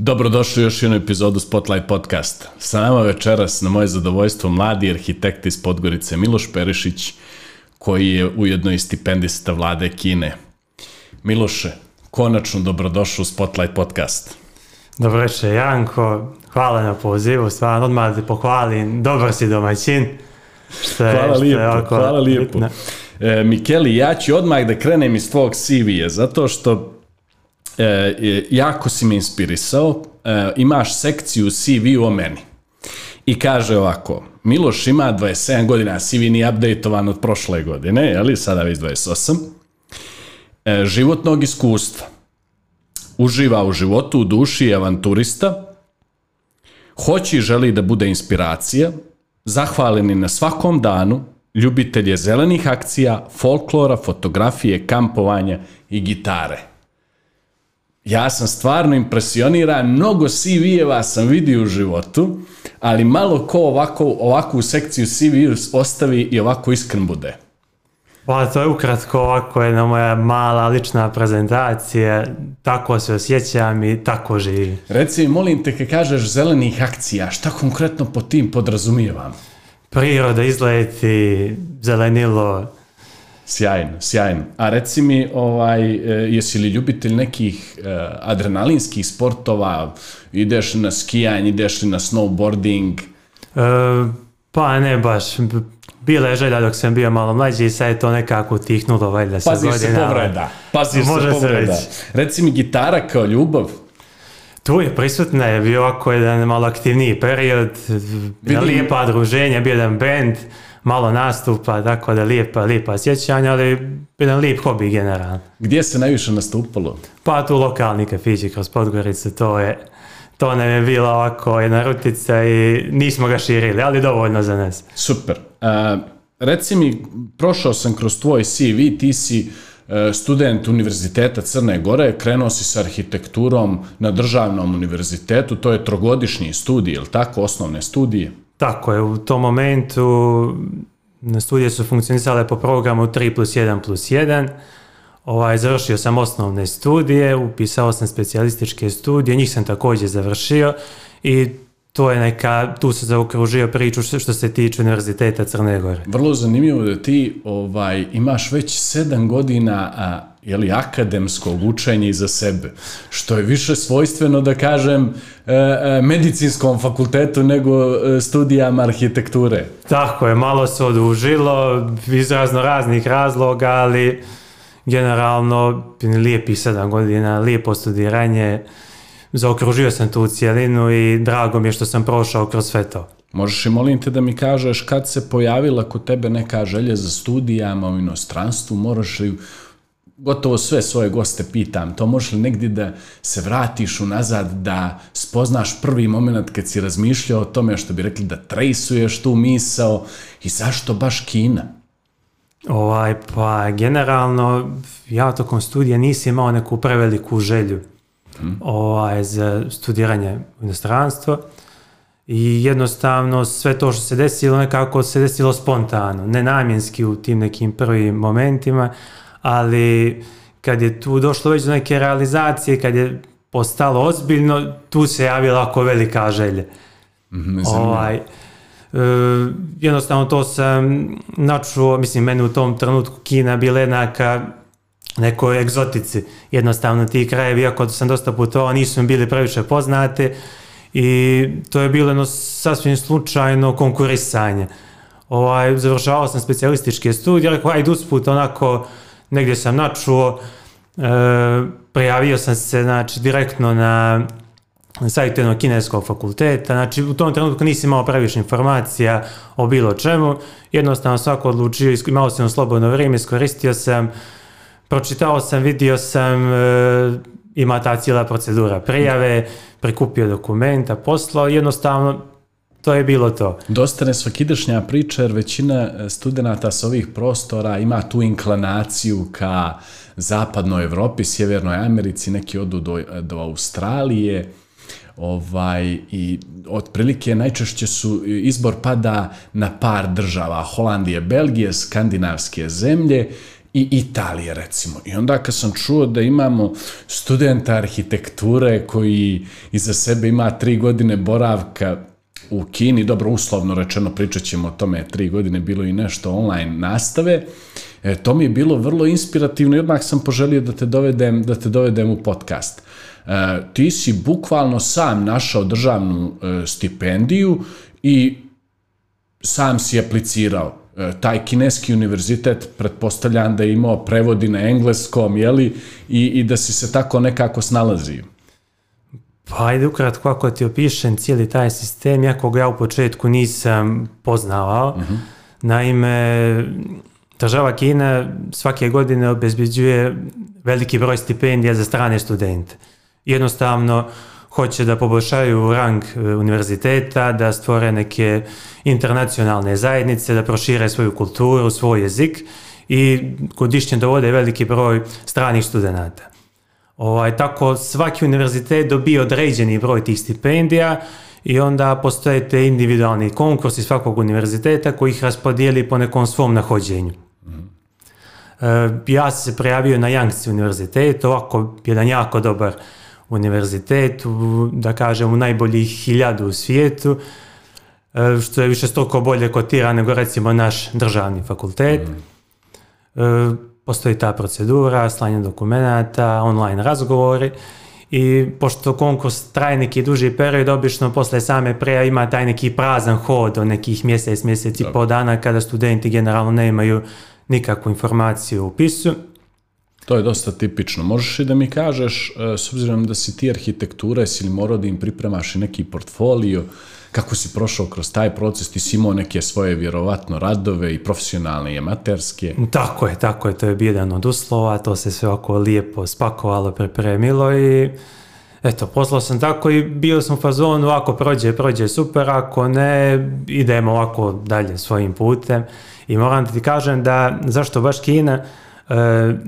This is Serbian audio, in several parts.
Dobrodošli u još jednu epizodu Spotlight podcasta. Sa nama večeras, na moje zadovoljstvo, mladi arhitekt iz Podgorice Miloš Perišić, koji je ujedno i stipendista vlade Kine. Miloše, konačno dobrodošao u Spotlight podcast. Dobro večer, Janko. Hvala na pozivu, stvarno odmah da pohvalim. Dobar si domaćin. Što je, hvala što lijepo, je hvala lijepo. E, Mikeli, ja ću odmah da krenem iz tvog CV-a, zato što e, jako si me inspirisao, e, imaš sekciju CV o meni. I kaže ovako, Miloš ima 27 godina, CV nije updateovan od prošle godine, jeli, sada već 28, e, eh, životnog iskustva, uživa u životu, u duši je avanturista, hoće i želi da bude inspiracija, zahvaleni na svakom danu, ljubitelj je zelenih akcija, folklora, fotografije, kampovanja i gitare. Ja sam stvarno impresioniran, mnogo CV-eva sam vidio u životu, ali malo ko ovako, ovakvu sekciju CV ostavi i ovako iskren bude. Pa to je ukratko ovako jedna moja mala lična prezentacija, tako se osjećam i tako živim. Reci, molim te, kad kažeš zelenih akcija, šta konkretno po tim podrazumijevam? Priroda izleti, zelenilo, Sjajno, sjajno. A reci mi, ovaj, e, jesi li ljubitelj nekih eh, adrenalinskih sportova? Ideš na skijanje, ideš li na snowboarding? E, pa ne baš. Bila da je želja dok sam bio malo mlađi i sad je to nekako utihnulo valjda sa godinama. Paziš se povreda. Paziš se povreda. Se Reci mi, gitara kao ljubav? Tu je prisutna, je bio ovako jedan malo aktivniji period, Vidim... lijepa druženja, bio jedan band malo nastupa, tako da lijepa, lijepa sjećanja, ali jedan lijep hobi generalno. Gdje se najviše nastupalo? Pa tu lokalni kafići kroz Podgoricu, to je to nam je bila ovako jedna rutica i nismo ga širili, ali dovoljno za nas. Super. Uh, reci mi, prošao sam kroz tvoj CV, ti si e, student Univerziteta Crne Gore, krenuo si sa arhitekturom na državnom univerzitetu, to je trogodišnji studij, je li tako, osnovne studije? Tako je, u tom momentu studije su funkcionisale po programu 3 plus 1 plus 1. Ovaj, završio sam osnovne studije, upisao sam specijalističke studije, njih sam također završio i to je neka, tu se zaokružio priču što se tiče Univerziteta Crne Gore. Vrlo zanimljivo da ti ovaj, imaš već sedam godina a, jeli, akademskog učenja iza sebe, što je više svojstveno, da kažem, e, e, medicinskom fakultetu nego e, studijama arhitekture. Tako je, malo se odužilo iz razno raznih razloga, ali generalno lijepi sedam godina, lijepo studiranje, zaokružio sam tu cijelinu i drago mi je što sam prošao kroz sve to. Možeš i molim te da mi kažeš kad se pojavila kod tebe neka želja za studijama u inostranstvu, moraš li gotovo sve svoje goste pitam, to možeš li negdje da se vratiš unazad, da spoznaš prvi moment kad si razmišljao o tome što bi rekli da trejsuješ tu misao i zašto baš Kina? Ovaj, pa generalno ja tokom studija nisam imao neku preveliku želju mm. ovaj, za studiranje u inostranstvo i jednostavno sve to što se desilo nekako se desilo spontano, nenamjenski u tim nekim prvim momentima, ali kad je tu došlo već do neke realizacije, kad je postalo ozbiljno, tu se javila ako velika želja. Mm, ovaj, e, jednostavno to sam načuo, mislim, meni u tom trenutku Kina bila jednaka nekoj egzotici. Jednostavno ti krajevi, iako sam dosta putovao, nisu mi bili previše poznate i to je bilo jedno sasvim slučajno konkurisanje. Ovaj, završavao sam specijalističke studije, rekao, ajde usput, onako, negdje sam načuo, e, prijavio sam se, znači, direktno na sajtu jednog kineskog fakulteta, znači u tom trenutku nisi imao previše informacija o bilo čemu, jednostavno svako odlučio, imao sam slobodno vrijeme, iskoristio sam, pročitao sam, vidio sam, e, ima ta cijela procedura prijave, prikupio dokumenta, poslao, jednostavno to je bilo to. Dosta nesvakidašnja priča jer većina e, studenta sa ovih prostora ima tu inklinaciju ka zapadnoj Evropi, sjevernoj Americi, neki odu do, do Australije, ovaj i otprilike najčešće su e, izbor pada na par država Holandije, Belgije, skandinavske zemlje i Italije recimo. I onda kad sam čuo da imamo studenta arhitekture koji iza sebe ima tri godine boravka u Kini, dobro uslovno rečeno pričat ćemo o tome, tri godine bilo i nešto online nastave, e, to mi je bilo vrlo inspirativno i odmah sam poželio da te dovedem, da te dovedem u podcast. E, ti si bukvalno sam našao državnu e, stipendiju i sam si aplicirao E, taj kineski univerzitet pretpostavljam da je imao prevodi na engleskom, jeli, i, i da si se tako nekako snalazi. Pa ajde ukratko ako ti opišem cijeli taj sistem, ja ga ja u početku nisam poznavao. Uh mhm. -huh. Naime, država Kina svake godine obezbeđuje veliki broj stipendija za strane studente. Jednostavno, uh, hoće da poboljšaju rang e, univerziteta, da stvore neke internacionalne zajednice, da prošire svoju kulturu, svoj jezik i godišnje dovode veliki broj stranih studenta. Ovaj, tako svaki univerzitet dobije određeni broj tih stipendija i onda postoje te individualni konkursi svakog univerziteta koji ih raspodijeli po nekom svom nahođenju. Mhm. E, ja sam se prijavio na Young's univerzitet, ovako jedan jako dobar uh, univerzitet, da kažem u najboljih hiljadu u svijetu, e, što je više stoko bolje kotira nego recimo naš državni fakultet. Mm. E, postoji ta procedura, slanje dokumenata, online razgovori i pošto konkurs traje neki duži period, obično posle same preja ima taj neki prazan hod od nekih mjesec, mjesec i pol dana kada studenti generalno nemaju nikakvu informaciju u upisu. To je dosta tipično. Možeš i da mi kažeš, e, s obzirom da si ti arhitektura, jesi li morao da im pripremaš i neki portfolio, kako si prošao kroz taj proces, ti si imao neke svoje vjerovatno radove i profesionalne i amaterske. Mm, tako je, tako je, to je bio jedan od uslova, to se sve oko lijepo spakovalo, pripremilo i eto, poslao sam tako i bio sam u fazonu, ako prođe, prođe super, ako ne, idemo ovako dalje svojim putem i moram da ti kažem da zašto baš Kina, e,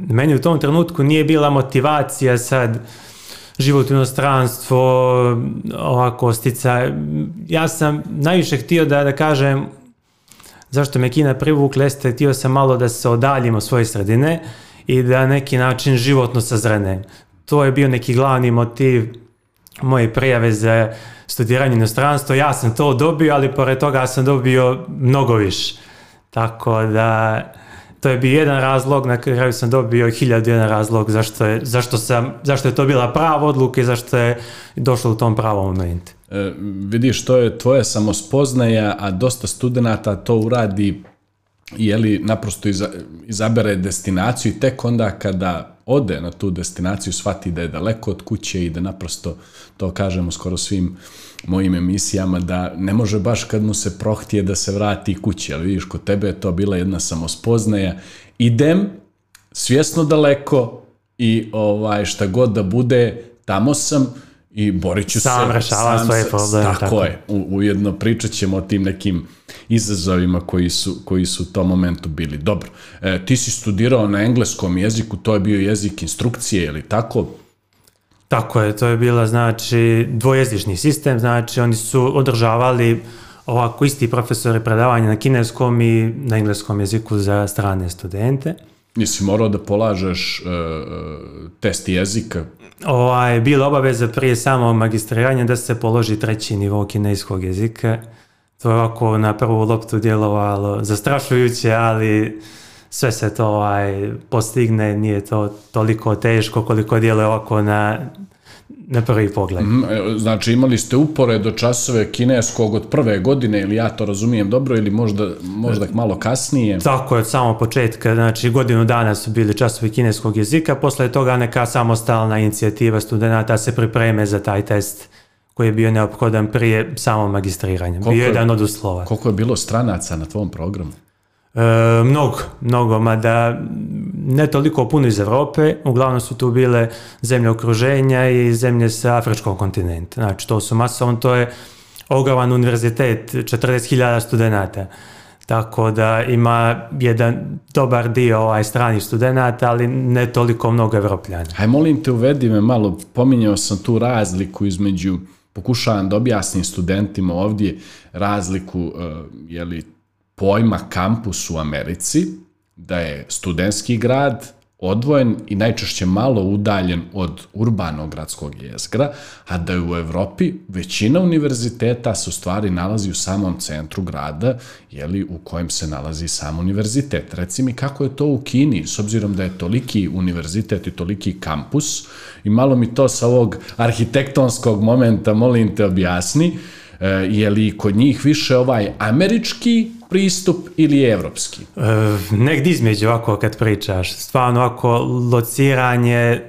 meni u tom trenutku nije bila motivacija sad život u inostranstvo, ovako stica. Ja sam najviše htio da, da kažem zašto me Kina privukla, jeste htio sam malo da se odaljim od svoje sredine i da neki način životno sazrene. To je bio neki glavni motiv moje prijave za studiranje inostranstvo. Ja sam to dobio, ali pored toga sam dobio mnogo više. Tako da To je bi jedan razlog, na kraju sam dobio hiljadu jedan razlog zašto je, zašto, sam, zašto je to bila prava odluka i zašto je došlo u tom pravom momentu. E, vidiš, to je tvoja samospoznaja, a dosta studenta to uradi jeli, naprosto iza, izabere destinaciju i tek onda kada ode na tu destinaciju shvati da je daleko od kuće i da naprosto to kažemo skoro svim mojim emisijama da ne može baš kad mu se prohtije da se vrati kući, ali vidiš kod tebe je to bila jedna samospoznaja. Idem svjesno daleko i ovaj šta god da bude, tamo sam, i borit ću sam se. Rešava sam svoje probleme. Tako, tako, je. U, ujedno pričat ćemo o tim nekim izazovima koji su, koji su u tom momentu bili. Dobro, e, ti si studirao na engleskom jeziku, to je bio jezik instrukcije ili tako? Tako je, to je bila znači dvojezični sistem, znači oni su održavali ovako isti profesori predavanja na kineskom i na engleskom jeziku za strane studente. Nisi morao da polažeš uh, test jezika? Ovaj, bila obaveza prije samo magistriranja da se položi treći nivo kineskog jezika. To je ovako na prvu loptu djelovalo zastrašujuće, ali sve se to ovaj, postigne, nije to toliko teško koliko djeluje ovako na na prvi pogled. E, znači imali ste upore do časove kineskog od prve godine ili ja to razumijem dobro ili možda, možda malo kasnije? Tako je, od samog početka, znači godinu dana su bili časovi kineskog jezika, posle toga neka samostalna inicijativa studenta se pripreme za taj test koji je bio neophodan prije samog magistriranja. bio je jedan od uslova. Koliko je bilo stranaca na tvom programu? E, mnogo, mnogo, mada ne toliko puno iz Evrope, uglavnom su tu bile zemlje okruženja i zemlje sa afričkog kontinenta. Znači, to su masovno, to je ogroman univerzitet, 40.000 studenta. Tako da ima jedan dobar dio ovaj stranih studenta, ali ne toliko mnogo evropljana. Aj, molim te, uvedi me malo, pominjao sam tu razliku između, pokušavam da objasnim studentima ovdje razliku, uh, e, jeli, pojma kampus u Americi, da je studentski grad odvojen i najčešće malo udaljen od urbanog gradskog jezgra, a da je u Evropi većina univerziteta se u stvari nalazi u samom centru grada, jeli, u kojem se nalazi sam univerzitet. Reci mi kako je to u Kini, s obzirom da je toliki univerzitet i toliki kampus, i malo mi to sa ovog arhitektonskog momenta, molim te, objasni, uh, E, je li kod njih više ovaj američki pristup ili evropski? E, negdje između ovako kad pričaš. Stvarno ako lociranje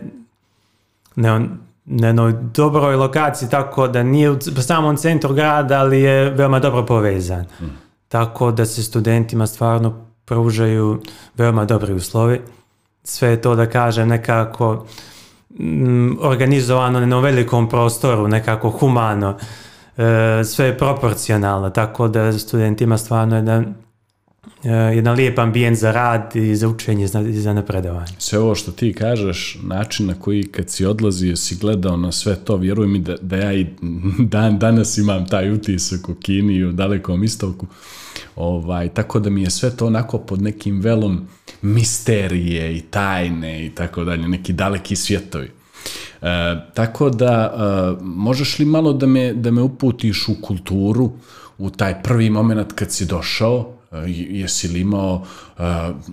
ne, na jednoj dobroj lokaciji tako da nije u samom centru grada, ali je veoma dobro povezan. Mm. Tako da se studentima stvarno pružaju veoma dobri uslovi. Sve je to da kažem nekako m, mm, organizovano na velikom prostoru, nekako humano. E, sve je proporcionalno, tako da studentima stvarno je da e, jedan lijep ambijent za rad i za učenje i za napredovanje. Sve ovo što ti kažeš, način na koji kad si odlazio si gledao na sve to, vjeruj mi da, da ja i dan, danas imam taj utisak u Kini i u dalekom istoku, ovaj, tako da mi je sve to onako pod nekim velom misterije i tajne i tako dalje, neki daleki svjetovi. E, tako da, e, možeš li malo da me, da me uputiš u kulturu, u taj prvi moment kad si došao, e, jesi li imao uh,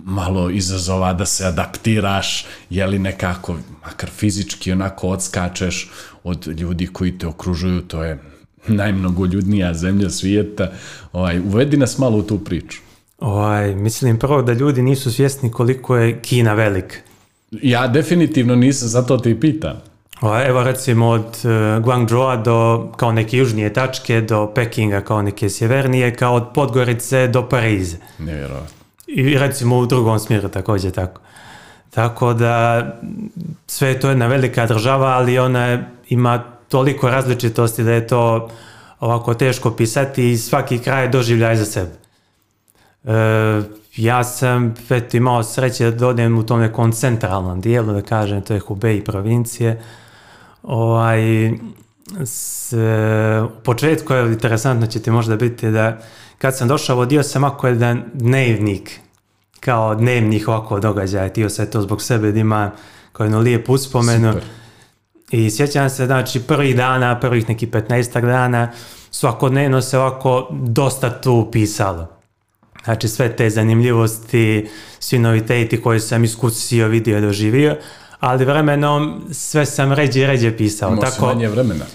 malo izazova da se adaptiraš, je li nekako, makar fizički onako odskačeš od ljudi koji te okružuju, to je najmnogoljudnija zemlja svijeta, ovaj, uvedi nas malo u tu priču. Ovaj, mislim prvo da ljudi nisu svjesni koliko je Kina velik. Ja definitivno nisam, zato te i pitam. Evo recimo od e, Guangzhoa do kao neke južnije tačke, do Pekinga kao neke sjevernije, kao od Podgorice do Parize. Nevjerovatno. I recimo u drugom smjeru također tako. Tako da sve to je to jedna velika država, ali ona ima toliko različitosti da je to ovako teško pisati i svaki kraj doživlja za sebe. E, ja sam eto, imao sreće da odem u tom nekom centralnom dijelu, da kažem, to je Hubei provincije, Ovaj, s, e, u početku, je interesantno ćete možda biti da kad sam došao, vodio sam ako jedan dnevnik, kao dnevnih ovako događaja, tio se to zbog sebe da ima kao jednu lijepu uspomenu. Super. I sjećam se, znači, prvih dana, prvih nekih 15 dana, svakodnevno se ovako dosta tu pisalo. Znači, sve te zanimljivosti, svi noviteti koje sam iskusio, vidio, doživio, ali vremenom sve sam ređe i ređe pisao. Imao Tako, manje vremena.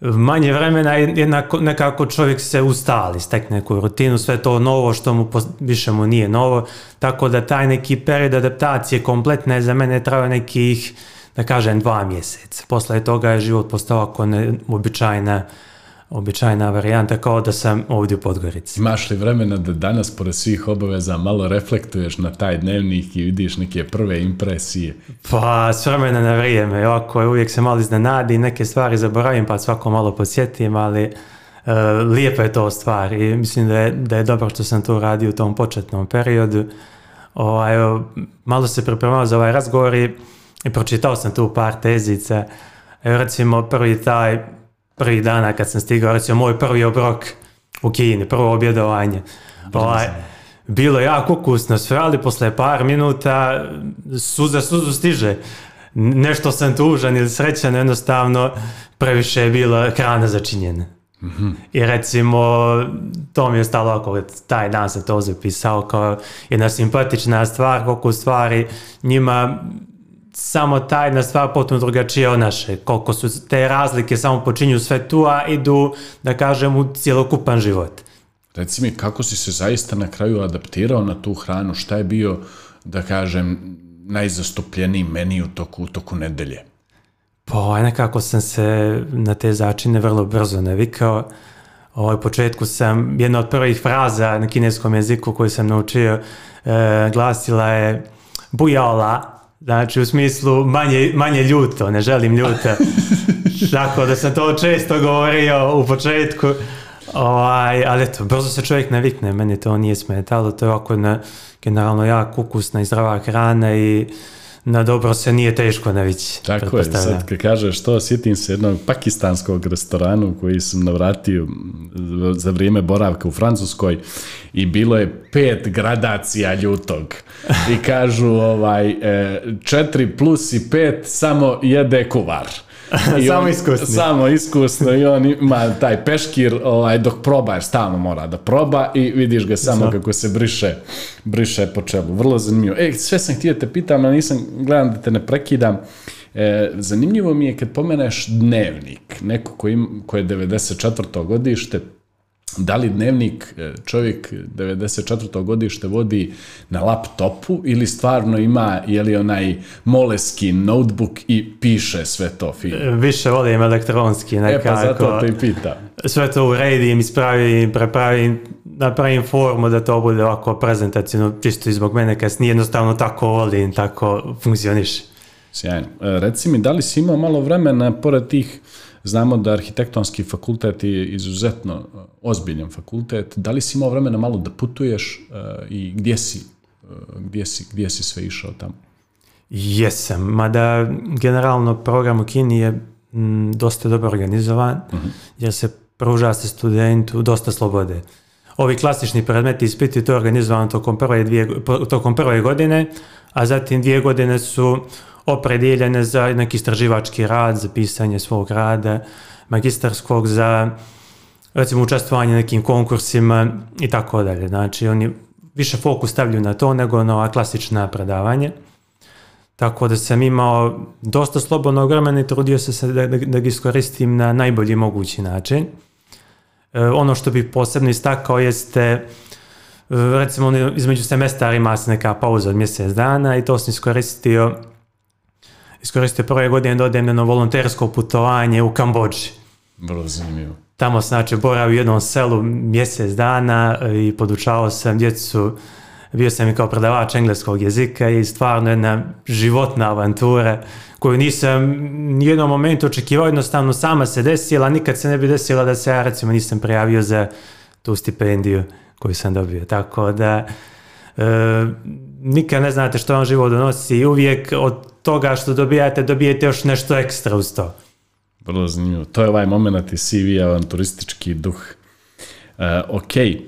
Manje vremena i jednako, nekako čovjek se ustali, stekne neku rutinu, sve to novo što mu više mu nije novo, tako da taj neki period adaptacije kompletne za mene traja nekih, da kažem, dva mjeseca. Posle toga je život postao ako neobičajna uobičajena običajna varijanta kao da sam ovdje u Podgorici. Imaš li vremena da danas, pored svih obaveza, malo reflektuješ na taj dnevnik i vidiš neke prve impresije? Pa, s vremena na vrijeme. Ovako je uvijek se malo iznenadi, neke stvari zaboravim, pa svako malo posjetim, ali uh, e, lijepa je to stvar i mislim da je, da je dobro što sam to radio u tom početnom periodu. Ovaj, malo se pripremao za ovaj razgovor i, pročitao sam tu par tezica. Recimo, prvi taj prvih dana kad sam stigao, recimo moj prvi obrok u Kini, prvo objedovanje. Ovaj, bilo je jako ukusno sve, ali posle par minuta suza suzu stiže. Nešto sam tužan ili srećan, jednostavno previše je bilo hrana začinjena. Mm -hmm. I recimo, to mi je stalo ako taj dan sam to zapisao kao jedna simpatična stvar, koliko u stvari njima samo tajna stvar potpuno drugačija od naše. Koliko su te razlike samo počinju sve tu, a idu, da kažem, u cjelokupan život. Reci mi, kako si se zaista na kraju adaptirao na tu hranu? Šta je bio, da kažem, najzastupljeniji meni u toku, u toku nedelje? Pa, nekako sam se na te začine vrlo brzo navikao. Ovaj početku sam, jedna od prvih fraza na kineskom jeziku koju sam naučio, e, glasila je bujaola, Znači, u smislu manje, manje ljuto, ne želim ljuta. Tako da sam to često govorio u početku. Ovaj, ali eto, brzo se čovjek navikne, meni to nije smetalo, to je ovako na, generalno jak ukusna i zdrava hrana i uh, na dobro se nije teško navići. Tako je, sad kad kažeš to, sjetim se jednog pakistanskog restorana u koji sam navratio za vrijeme boravka u Francuskoj i bilo je pet gradacija ljutog. I kažu ovaj, e, četiri plus i pet samo jede kuvar. samo iskusni. Samo iskusno i on ima taj peškir, ovaj, dok proba, jer stalno mora da proba i vidiš ga samo Zna. Da. kako se briše, briše po čelu. Vrlo zanimljivo. E, sve sam htio te pitam, ali nisam, gledam da te ne prekidam. E, zanimljivo mi je kad pomeneš dnevnik, neko ko, im, ko je 94. godište, da li dnevnik e, čovjek 94. godište vodi na laptopu ili stvarno ima je li onaj moleski notebook i piše sve to film? E, više volim elektronski nekako. E pa zato te i pita. Sve to uredim, ispravim, prepravim, napravim formu da to bude ovako prezentacijno, čisto i zbog mene kasnije, jednostavno tako volim, tako funkcioniš. Sjajno. E, reci mi, da li si imao malo vremena pored tih Znamo da arhitektonski fakultet je izuzetno e, ozbiljan fakultet. Da li si imao vremena malo da putuješ e, i gdje si, e, gdje si, gdje si sve išao tamo? Jesam, mada generalno program u Kini je dosta dobro organizovan, uh mhm. -huh. jer se pruža se studentu dosta slobode. Ovi klasični predmeti ispiti to je organizovano tokom prve, dvije, tokom prve godine, a zatim dvije godine su opredeljene za neki istraživački rad, za pisanje svog rada, magistarskog, za recimo učestvovanje nekim konkursima i tako dalje. Znači oni više fokus stavljaju na to nego na ova klasična predavanja. Tako da sam imao dosta slobodnog vremena i trudio sam se da, da, da ga iskoristim na najbolji mogući način. E, ono što bih posebno istakao jeste e, recimo između semestara ima se neka pauza od mjesec dana i to sam iskoristio iskoristio prve godine da odem na volontersko putovanje u Kambođi. Vrlo zanimljivo. Tamo sam znači boravio u jednom selu mjesec dana i podučavao sam djecu bio sam i kao predavač engleskog jezika i stvarno jedna životna avantura koju nisam ni jednom momentu očekivao, jednostavno sama se desila, nikad se ne bi desila da se ja recimo nisam prijavio za tu stipendiju koju sam dobio. Tako da e, nikad ne znate što vam život donosi i uvijek od toga što dobijate, dobijete još nešto ekstra uz to. Vrlo zanimljivo. To je ovaj moment i CV avanturistički duh. E, ok, e,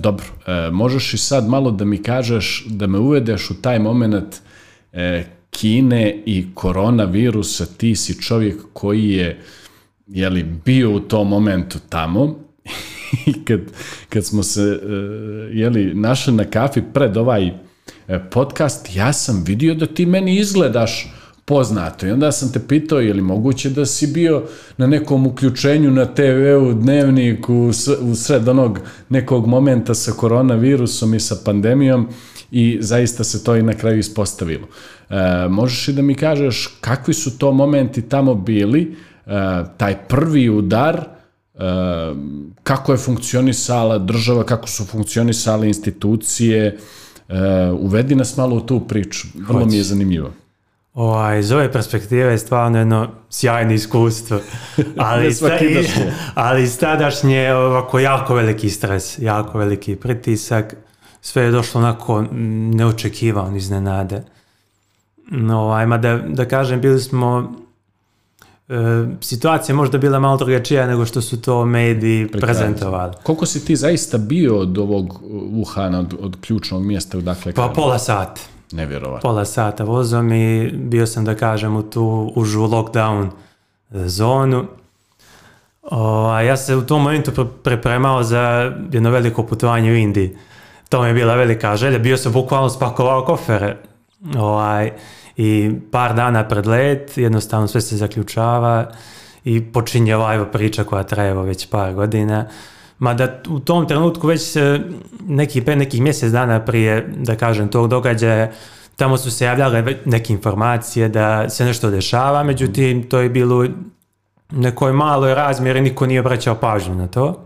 dobro, e, možeš i sad malo da mi kažeš, da me uvedeš u taj moment e, Kine i koronavirusa, ti si čovjek koji je jeli, bio u tom momentu tamo i kad, kad smo se e, jeli, našli na kafi pred ovaj E, podcast, ja sam vidio da ti meni izgledaš poznato. I onda sam te pitao je li moguće da si bio na nekom uključenju na TV-u, dnevniku, u sred onog nekog momenta sa koronavirusom i sa pandemijom i zaista se to i na kraju ispostavilo. E, možeš li da mi kažeš kakvi su to momenti tamo bili, e, taj prvi udar, e, kako je funkcionisala država, kako su funkcionisale institucije, E, uvedi nas malo u tu priču, vrlo mi je zanimljivo. Ovaj, iz ove perspektive je stvarno jedno sjajno iskustvo, ali, sta, i, ali iz tadašnje ovako jako veliki stres, jako veliki pritisak, sve je došlo onako neočekivano iznenade. No, ovaj, ma da, da kažem, bili smo E, situacija možda bila malo drugačija nego što su to mediji Prekrati. prezentovali. Koliko si ti zaista bio od ovog Wuhana, od, od ključnog mjesta? Dakle, pa pola sata. Nevjerovatno. Pola sata vozom i bio sam, da kažem, u tu užu lockdown e, zonu. O, a ja se u tom momentu pripremao za jedno veliko putovanje u Indiji. To mi je bila velika želja. Bio sam bukvalno spakovao kofere. Ovaj, i par dana pred let jednostavno sve se zaključava i počinje live priča koja traje već par godina. Mada u tom trenutku već se neki, pre nekih mjesec dana prije, da kažem, tog događaja tamo su se javljale neke informacije da se nešto dešava, međutim to je bilo nekoj maloj razmjeri, niko nije obraćao pažnju na to.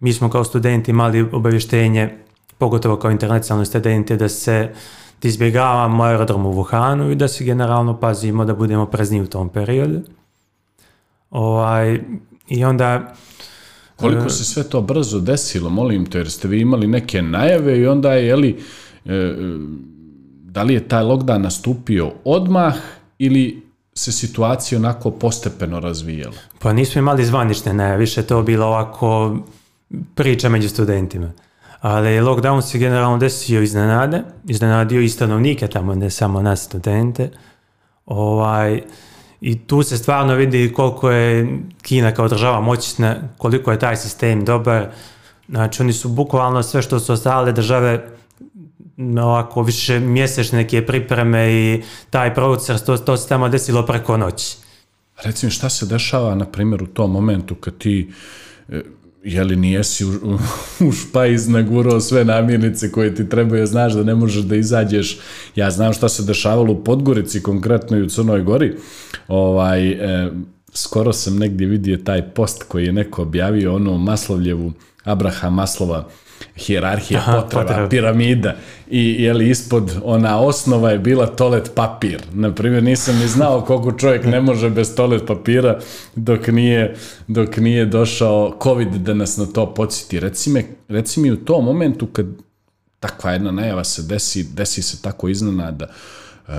Mi smo kao studenti imali obavještenje, pogotovo kao internacionalni studenti, da se uh, da izbjegavamo aerodrom u Wuhanu i da se generalno pazimo da budemo prezni u tom periodu. Ovaj, I onda... Koliko e, se sve to brzo desilo, molim te, jer ste vi imali neke najave i onda je, jeli, e, e, da li je taj lockdown nastupio odmah ili se situacija onako postepeno razvijala? Pa nismo imali zvanične najave, više to bilo ovako priča među studentima ali lockdown se generalno desio iznenade, iznenadio i stanovnike tamo, ne samo nas studente. Ovaj, I tu se stvarno vidi koliko je Kina kao država moćna, koliko je taj sistem dobar. Znači oni su bukvalno sve što su ostale države ovako više mjesečne neke pripreme i taj proces, to, to se tamo desilo preko noći. Recimo šta se dešava na primjer u tom momentu kad ti e, jeli nijesi u, u špajz nagurao sve namirnice koje ti trebaju, znaš da ne možeš da izađeš. Ja znam šta se dešavalo u Podgorici, konkretno i u Crnoj Gori. Ovaj, e, skoro sam negdje vidio taj post koji je neko objavio, ono Maslovljevu, Abraha Maslova, hijerarhija Aha, potreba, potreba, piramida i je li ispod ona osnova je bila toalet papir. Na primjer nisam ni znao koliko čovjek ne može bez toalet papira dok nije dok nije došao covid da nas na to podsjeti. Reci me, reci mi u tom momentu kad takva jedna najava se desi, desi se tako iznenada. Uh,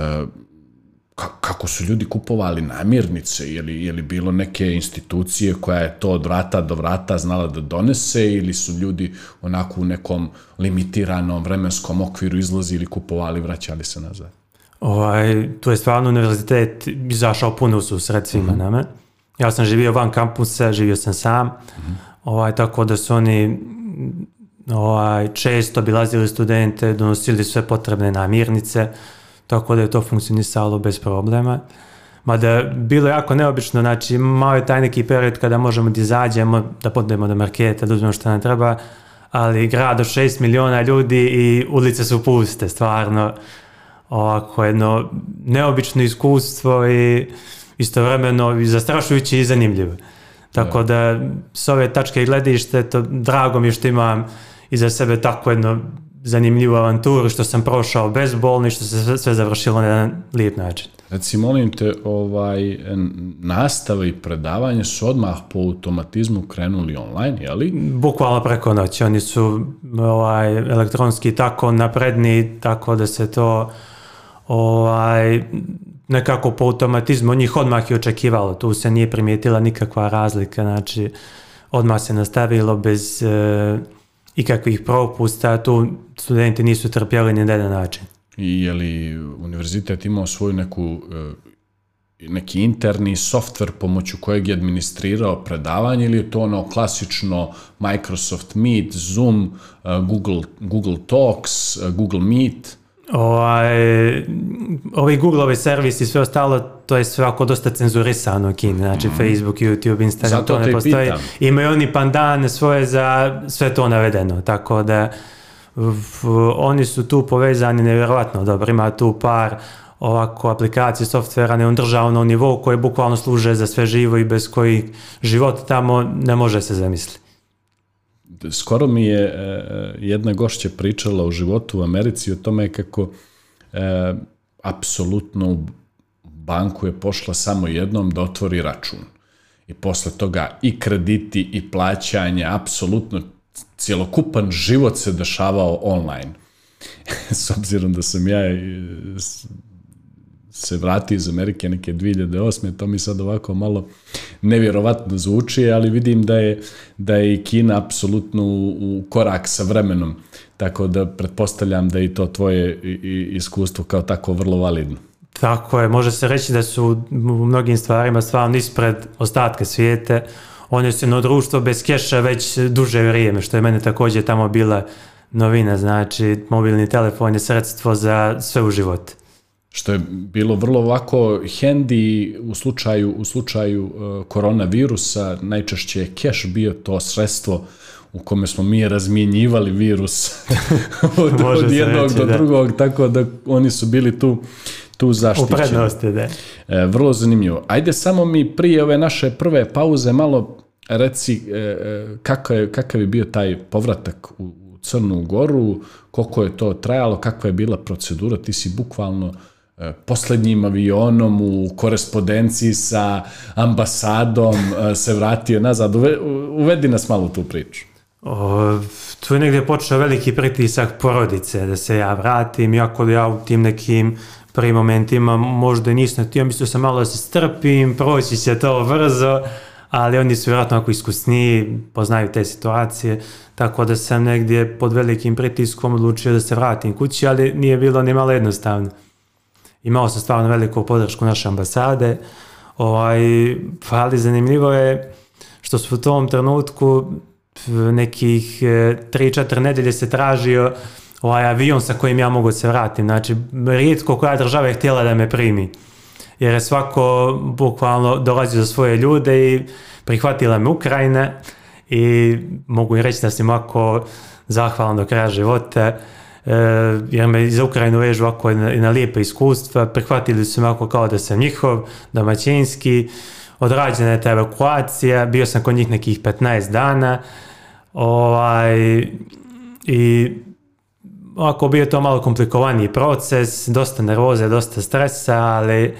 kako su ljudi kupovali namirnice ili, ili bilo neke institucije koja je to od vrata do vrata znala da donese ili su ljudi onako u nekom limitiranom vremenskom okviru izlazili, kupovali, vraćali se nazad? Ovaj, tu je stvarno univerzitet izašao puno u susret svima mm -hmm. nama. Ja sam živio van kampusa, živio sam sam, mm -hmm. ovaj, tako da su oni ovaj, često bilazili studente, donosili sve potrebne namirnice, mm tako da je to funkcionisalo bez problema. Mada je bilo jako neobično, znači malo je taj neki period kada možemo da izađemo, da podnemo do marketa, da uzmemo šta nam treba, ali grad od 6 miliona ljudi i ulice su puste, stvarno ovako jedno neobično iskustvo i istovremeno i zastrašujuće i zanimljivo. Tako da, da s ove tačke gledište, to drago mi je što imam iza sebe tako jedno zanimljivu avanturu što sam prošao bez bolni, što se sve, sve završilo na jedan lijep način. Reci, molim te, ovaj, nastava i predavanje su odmah po automatizmu krenuli online, jeli? Bukvalno preko noći. Oni su ovaj, elektronski tako napredni, tako da se to ovaj, nekako po automatizmu njih odmah je očekivalo. Tu se nije primijetila nikakva razlika, znači odmah se nastavilo bez... E, ikakvih propusta, tu studenti nisu trpjeli ni na jedan način. I je li univerzitet imao svoju neku e, neki interni softver pomoću kojeg je administrirao predavanje ili je to ono klasično Microsoft Meet, Zoom, e, Google, Google Talks, e, Google Meet? ovaj, ovaj Google-ovi servis i sve ostalo, to je sve ovako dosta cenzurisano u Kini, znači mm. Facebook, YouTube, Instagram, Zato to ne postoji. Pitam. Imaju oni pandane svoje za sve to navedeno, tako da v, oni su tu povezani nevjerojatno dobro, ima tu par ovako aplikacije softvera na državnom nivou koje bukvalno služe za sve živo i bez koji život tamo ne može se zamisliti skoro mi je e, jedna gošća pričala o životu u Americi o tome kako e, apsolutno u banku je pošla samo jednom da otvori račun. I posle toga i krediti i plaćanja, apsolutno cjelokupan život se dešavao online. S obzirom da sam ja se vratio iz Amerike neke 2008. To mi sad ovako malo nevjerovatno zvuči, ali vidim da je, da je Kina apsolutno u korak sa vremenom. Tako da pretpostavljam da je i to tvoje iskustvo kao tako vrlo validno. Tako je, može se reći da su u mnogim stvarima stvarno ispred ostatka svijete. Oni su na društvo bez keša već duže vrijeme, što je mene također tamo bila novina. Znači, mobilni telefon je sredstvo za sve u životu što je bilo vrlo ovako handy u slučaju, u slučaju e, koronavirusa, najčešće je cash bio to sredstvo u kome smo mi razmjenjivali virus od, od jednog reći, do da. drugog, tako da oni su bili tu tu zaštićeni. U da. E, vrlo zanimljivo. Ajde samo mi prije ove naše prve pauze malo reci e, e, kakav, je, kakav je bio taj povratak u, u Crnu Goru, koliko je to trajalo, kakva je bila procedura, ti si bukvalno E, poslednjim avionom u korespondenciji sa ambasadom e, se vratio nazad. Uvedi nas malo tu priču. O, tu je negde počeo veliki pritisak porodice da se ja vratim, jako da ja u tim nekim prvim momentima možda nisam htio, mislio sam malo da se strpim, proći će to brzo, ali oni su vjerojatno ako iskusniji, poznaju te situacije, tako da sam negdje pod velikim pritiskom odlučio da se vratim kući, ali nije bilo ni malo jednostavno imao sam stvarno veliku podršku naše ambasade, ovaj, ali zanimljivo je što su u tom trenutku eh, nekih 3-4 eh, nedelje se tražio ovaj avion sa kojim ja mogu da se vratim. Znači, rijetko koja država je htjela da me primi. Jer je svako bukvalno dolazio za svoje ljude i prihvatila me Ukrajina i mogu i reći da sam ovako zahvalan do kraja života Eh, jer me za Ukrajinu vežu ovako na, na lijepe iskustva, prihvatili su me ovako kao da sam njihov, domaćinski, odrađena je ta evakuacija, bio sam kod njih nekih 15 dana, ovaj, i ovako bio to malo komplikovaniji proces, dosta nervoze, dosta stresa, ali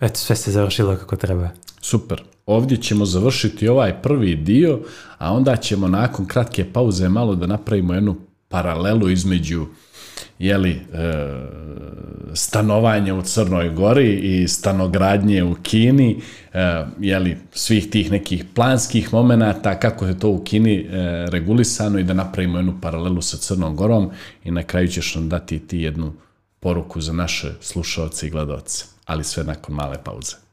eto sve se završilo kako treba. Super. Ovdje ćemo završiti ovaj prvi dio, a onda ćemo nakon kratke pauze malo da napravimo jednu paralelu između jeli, e, stanovanja u Crnoj Gori i stanogradnje u Kini, e, jeli, svih tih nekih planskih momenta, kako je to u Kini e, regulisano i da napravimo jednu paralelu sa Crnom Gorom i na kraju ćeš nam dati ti jednu poruku za naše slušalce i gledalce, ali sve nakon male pauze.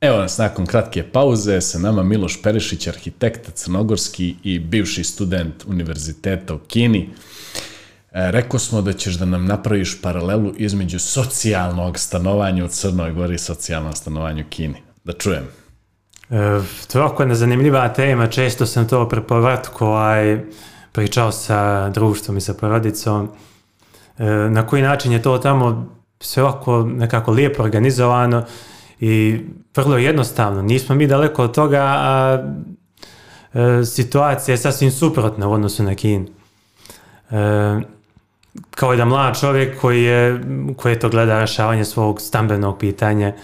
Evo nas nakon kratke pauze, sa nama Miloš Perišić, arhitekta crnogorski i bivši student univerziteta u Kini. E, reko smo da ćeš da nam napraviš paralelu između socijalnog stanovanja u Crnoj Gori i socijalnog stanovanja u Kini. Da čujem. E, Trokodna nezanimljiva tema, često sam to pre prepovrtko, aj ovaj, pričao sa društvom i sa porodicom. E, na koji način je to tamo sve ovako nekako lijepo organizovano I vrlo jednostavno, nismo mi daleko od toga, a, a situacija je sasvim suprotna u odnosu na Kinu. E, kao jedan mlad čovjek koji je, koji je to gleda rešavanje svog stambenog pitanja, e,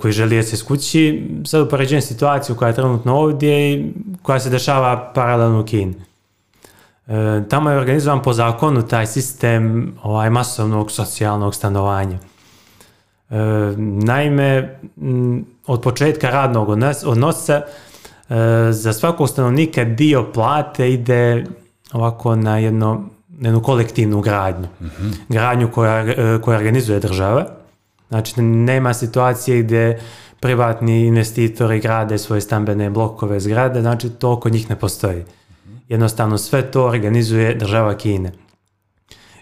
koji želi da se skući, sad upoređujem situaciju koja je trenutno ovdje i koja se dešava paralelno u Kini. E, tamo je organizovan po zakonu taj sistem ovaj, masovnog socijalnog stanovanja. E, naime, od početka radnog odnosa e, za svakog stanovnika dio plate ide ovako na jedno, jednu kolektivnu gradnju. Mm -hmm. Gradnju koja, e, koja organizuje država. Znači, nema situacije gde privatni investitori grade svoje stambene blokove zgrade, znači to kod njih ne postoji. Mhm. Jednostavno sve to organizuje država Kine.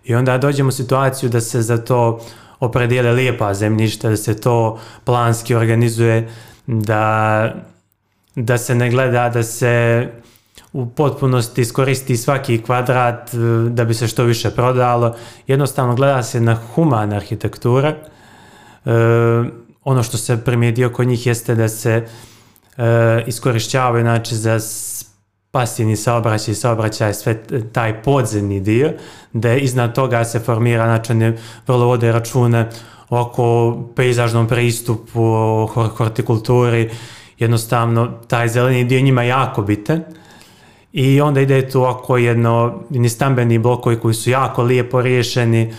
I onda dođemo u situaciju da se za to opredijele lijepa zemljišta, da se to planski organizuje, da, da se ne gleda, da se u potpunosti iskoristi svaki kvadrat eh, da bi se što više prodalo. Jednostavno gleda se na humana arhitektura. E, eh, ono što se primijedi kod njih jeste da se e, iskorišćavaju znači, za pasivni saobraćaj, saobraćaj sve taj podzemni dio, da iznad toga se formira, znači ne vrlo vode račune oko pejzažnom pristupu, o hortikulturi, jednostavno taj zeleni dio njima jako bitan. I onda ide tu oko jedno, ni stambeni blokovi koji su jako lijepo riješeni,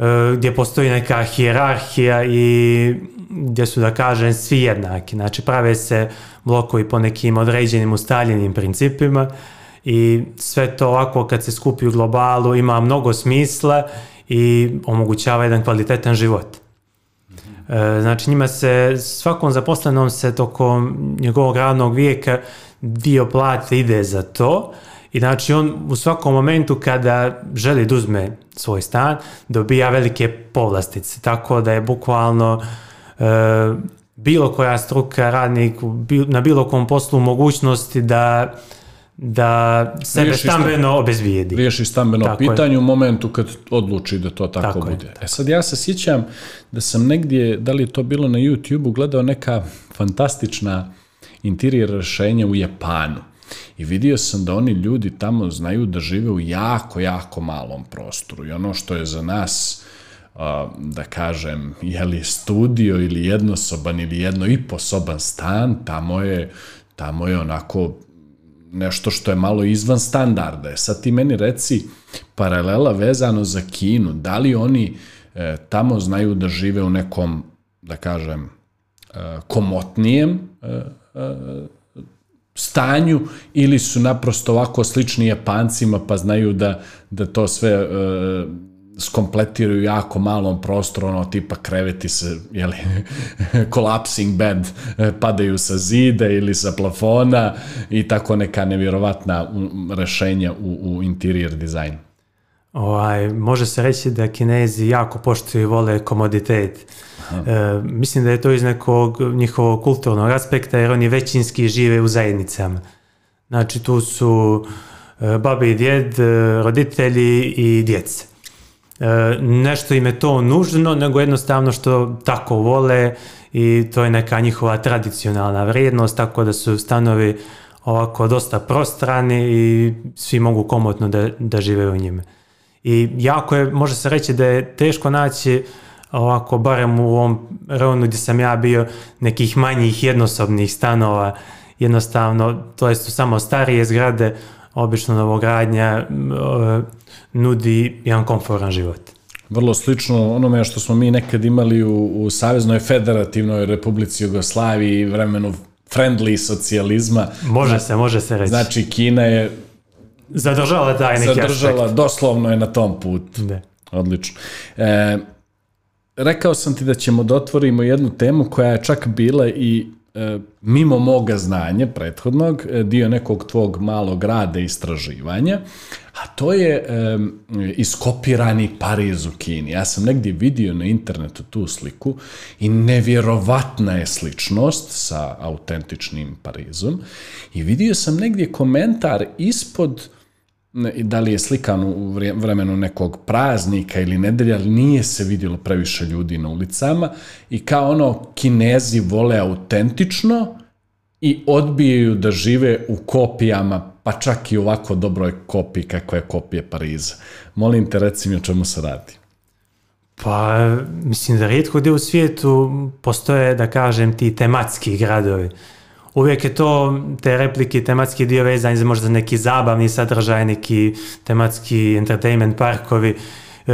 E, gdje postoji neka hijerarhija i gdje su da kažem svi jednaki. Znači prave se blokovi po nekim određenim ustaljenim principima i sve to ovako kad se skupi u globalu ima mnogo smisla i omogućava jedan kvalitetan život. E, znači njima se, svakom zaposlenom se tokom njegovog radnog vijeka dio plate ide za to, I znači on u svakom momentu kada želi da uzme svoj stan, dobija velike povlastice. Tako da je bukvalno e, bilo koja struka, radnik na bilo kom poslu mogućnosti da da sebe riješi stambeno obezvijedi. Riješi stambeno tako pitanje je. u momentu kad odluči da to tako, tako bude. Je, tako. E sad ja se sjećam da sam negdje, da li je to bilo na YouTube-u, gledao neka fantastična interijer rešenja u Japanu. I vidio sam da oni ljudi tamo znaju da žive u jako, jako malom prostoru. I ono što je za nas da kažem, je li studio ili jednosoban ili jedno i posoban stan, tamo je, tamo je onako nešto što je malo izvan standarda. E, sad ti meni reci paralela vezano za Kinu, da li oni e, tamo znaju da žive u nekom, da kažem, e, komotnijem stanju ili su naprosto ovako slični Japancima pa znaju da, da to sve e, skompletiraju jako malom prostoru, ono tipa kreveti se, jeli, collapsing bed, e, padaju sa zida ili sa plafona i tako neka nevjerovatna rešenja u, u interior dizajnu. Ovaj, može se reći da kinezi jako poštuju i vole komoditet. E, mislim da je to iz nekog njihovog kulturnog aspekta, jer oni većinski žive u zajednicama. Znači, tu su e, babi i djed, e, roditelji i djece. E, nešto im je to nužno, nego jednostavno što tako vole i to je neka njihova tradicionalna vrijednost, tako da su stanovi ovako dosta prostrani i svi mogu komotno da, da žive u njime i jako je, može se reći da je teško naći ovako, barem u ovom ronu gdje sam ja bio, nekih manjih jednosobnih stanova, jednostavno, to je su samo starije zgrade, obično novogradnja e, nudi jedan komforan život. Vrlo slično onome što smo mi nekad imali u, u Saveznoj federativnoj republici Jugoslaviji vremenu friendly socijalizma. Može se, može se reći. Znači Kina je Zadržala taj neki Zadržala, aspekt. doslovno je na tom putu. Ne. Da. Odlično. E, rekao sam ti da ćemo da otvorimo jednu temu koja je čak bila i e, mimo moga znanja prethodnog, e, dio nekog tvog malog rada istraživanja, a to je e, iskopirani Pariz u Kini. Ja sam negdje vidio na internetu tu sliku i nevjerovatna je sličnost sa autentičnim Parizom i vidio sam negdje komentar ispod i da li je slikan u vremenu nekog praznika ili nedelja, ali nije se vidjelo previše ljudi na ulicama i kao ono kinezi vole autentično i odbijaju da žive u kopijama, pa čak i ovako dobroj kopiji kakva je kopije Pariza. Molim te reci mi o čemu se radi. Pa, mislim da rijetko gdje u svijetu postoje, da kažem, ti tematski gradovi. Uh, uvijek je to te replike tematski dio vezan za možda neki zabavni sadržaj, neki tematski entertainment parkovi, e,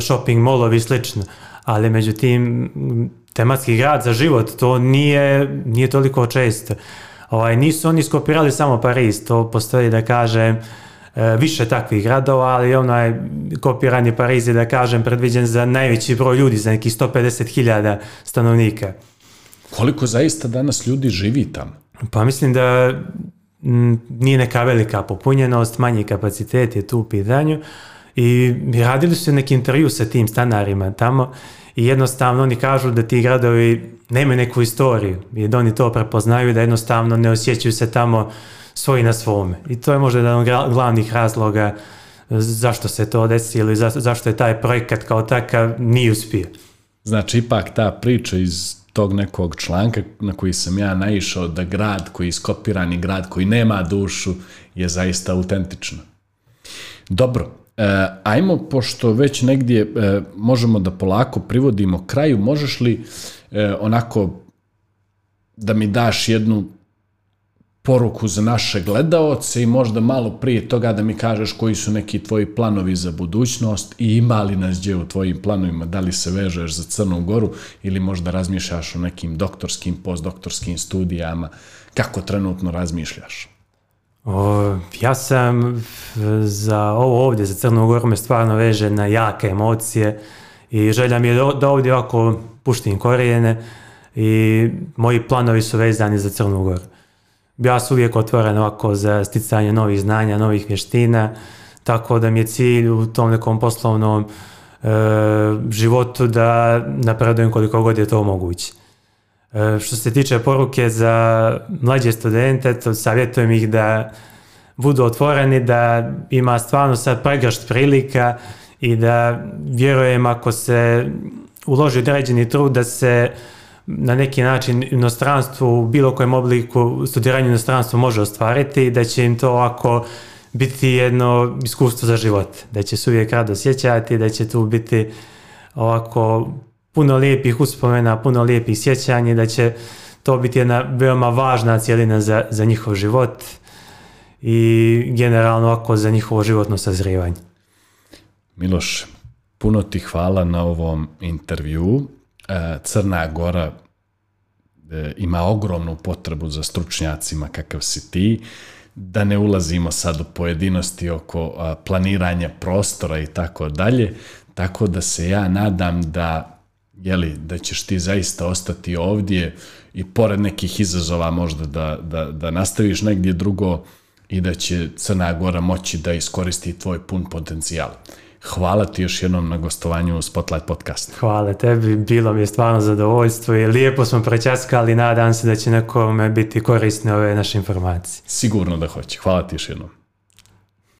shopping molovi i slično. Ali međutim, tematski grad za život, to nije, nije toliko često. Ovaj, nisu oni skopirali samo Pariz, to postoji da kažem e, više takvih gradova, ali onaj kopiranje Pariz je da kažem predviđen za najveći broj ljudi, za nekih 150.000 stanovnika koliko zaista danas ljudi živi tamo? Pa mislim da mm, nije neka velika popunjenost, manji kapacitet je tu u pitanju i radili su neki intervju sa tim stanarima tamo i jednostavno oni kažu da ti gradovi nemaju neku istoriju i da oni to prepoznaju da jednostavno ne osjećaju se tamo svoji na svome i to je možda jedan od glavnih razloga e, zašto se to desilo ili zašto je taj projekat kao takav nije uspio. Znači ipak ta priča iz tog nekog članka na koji sam ja naišao da grad koji je i grad koji nema dušu je zaista autentično. Dobro, e, ajmo, pošto već negdje e, možemo da polako privodimo kraju, možeš li e, onako da mi daš jednu poruku za naše gledaoce i možda malo prije toga da mi kažeš koji su neki tvoji planovi za budućnost i ima li nas gdje u tvojim planovima, da li se vežeš za Crnu Goru ili možda razmišljaš o nekim doktorskim, postdoktorskim studijama, kako trenutno razmišljaš? O, ja sam za ovo ovdje, za Crnu Goru me stvarno veže na jake emocije i želja mi je da, da ovdje ovako puštim korijene i moji planovi su vezani za Crnu Goru ja sam uvijek otvoren ovako za sticanje novih znanja, novih vještina, tako da mi je cilj u tom nekom poslovnom e, životu da napredujem koliko god je to moguće. E, što se tiče poruke za mlađe studente, to savjetujem ih da budu otvoreni, da ima stvarno sad pregršt prilika i da vjerujem ako se uloži određeni trud da se na neki način inostranstvo u bilo kojem obliku studiranje inostranstvo može ostvariti i da će im to ovako biti jedno iskustvo za život, da će se uvijek rado sjećati, da će tu biti ovako puno lijepih uspomena, puno lijepih sjećanja, da će to biti jedna veoma važna cijelina za, za njihov život i generalno ako za njihovo životno sazrivanje. Miloš, puno ti hvala na ovom intervju. E, Crna Gora e, ima ogromnu potrebu za stručnjacima kakav si ti, da ne ulazimo sad u pojedinosti oko planiranja prostora i tako dalje, tako da se ja nadam da jeli, da ćeš ti zaista ostati ovdje i pored nekih izazova možda da, da, da nastaviš negdje drugo i da će Crna Gora moći da iskoristi tvoj pun potencijal. Hvala ti još jednom na gostovanju u Spotlight podcast. Hvala tebi, bilo mi je stvarno zadovoljstvo i lijepo smo prečaskali, nadam se da će nekome biti korisne ove naše informacije. Sigurno da hoće. Hvala ti još jednom.